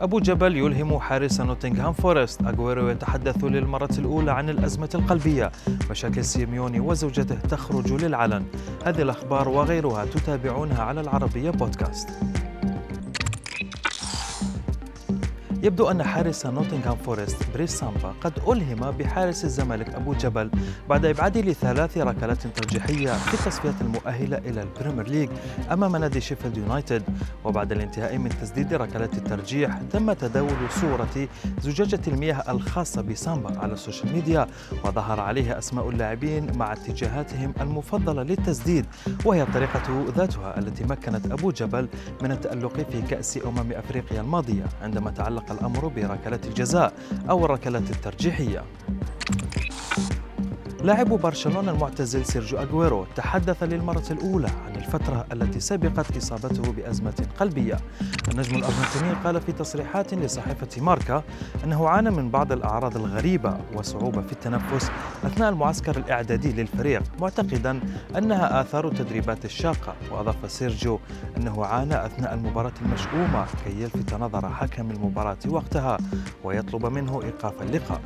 أبو جبل يلهم حارس نوتنغهام فورست. أغويرو يتحدث للمرة الأولى عن الأزمة القلبية. مشاكل سيميوني وزوجته تخرج للعلن. هذه الأخبار وغيرها تتابعونها على العربية بودكاست. يبدو أن حارس نوتنغهام فورست بريس سامبا قد ألهم بحارس الزمالك أبو جبل بعد إبعاده لثلاث ركلات ترجيحية في التصفيات المؤهلة إلى ال Premier League أمام نادي شيفيلد يونايتد. وبعد الانتهاء من تسديد ركلات الترجيح تم تداول صورة زجاجة المياه الخاصة بسامبا على ال social media وظهر عليها أسماء اللاعبين مع اتجاهاتهم المفضلة للتسديد وهي الطريقة ذاتها التي مكنت أبو جبل من التألق في كأس أمم أفريقيا الماضية. عندما تعلق الأمر بركلات الجزاء أو الركلات الترجيحية. لاعب برشلونة المعتزل سيرجيو أغويرو تحدث للمرة الأولى عن الفترة التي سبقت إصابته بأزمة قلبية. النجم الأرجنتيني قال في تصريحات لصحيفة ماركا أنه عانى من بعض الأعراض الغريبة وصعوبة في التنفس أثناء المعسكر الإعدادي للفريق معتقدا أنها آثار التدريبات الشاقة. وأضاف سيرجيو أنه عانى أثناء المباراة المشؤومة كي يلفت نظر حكم المباراة وقتها ويطلب منه إيقاف اللقاء.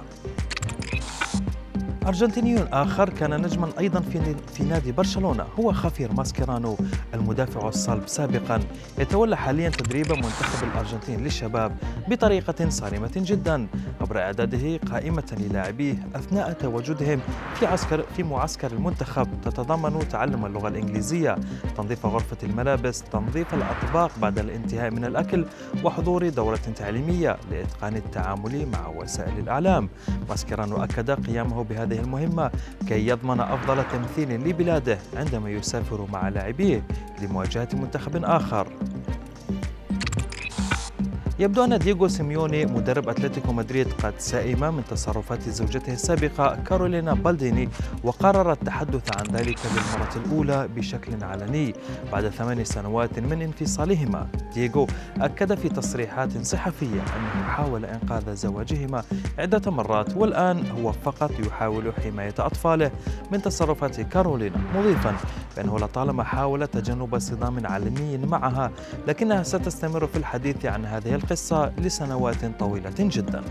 أرجنتيني آخر كان نجما أيضا في في نادي برشلونة هو خافير ماسكيرانو المدافع الصلب سابقا. يتولى حاليا تدريب منتخب الأرجنتين للشباب بطريقة صارمة جدا. عبر إعداده قائمة للاعبيه أثناء تواجدهم في عسكر في معسكر المنتخب تتضمن تعلم اللغة الإنجليزية تنظيف غرفة الملابس تنظيف الأطباق بعد الانتهاء من الأكل وحضور دورة تعليمية لإتقان التعامل مع وسائل الإعلام. ماسكيرانو أكد قيامه بهذه هذه المهمة كي يضمن أفضل تمثيل لبلاده عندما يسافر مع لاعبيه لمواجهة منتخب آخر. يبدو أن دييغو سيميوني مدرب أتلتيكو مدريد قد سئم من تصرفات زوجته السابقة كارولينا بالديني وقرر التحدث عن ذلك للمرة الأولى بشكل علني. بعد ثمان سنوات من انفصالهما دييغو أكد في تصريحات صحفية أنه حاول إنقاذ زواجهما عدة مرات والآن هو فقط يحاول حماية أطفاله من تصرفات كارولينا. مضيفا بأنه لطالما حاول تجنب صدام علني معها لكنها ستستمر في الحديث عن هذه القصة لسنوات طويلة جدا.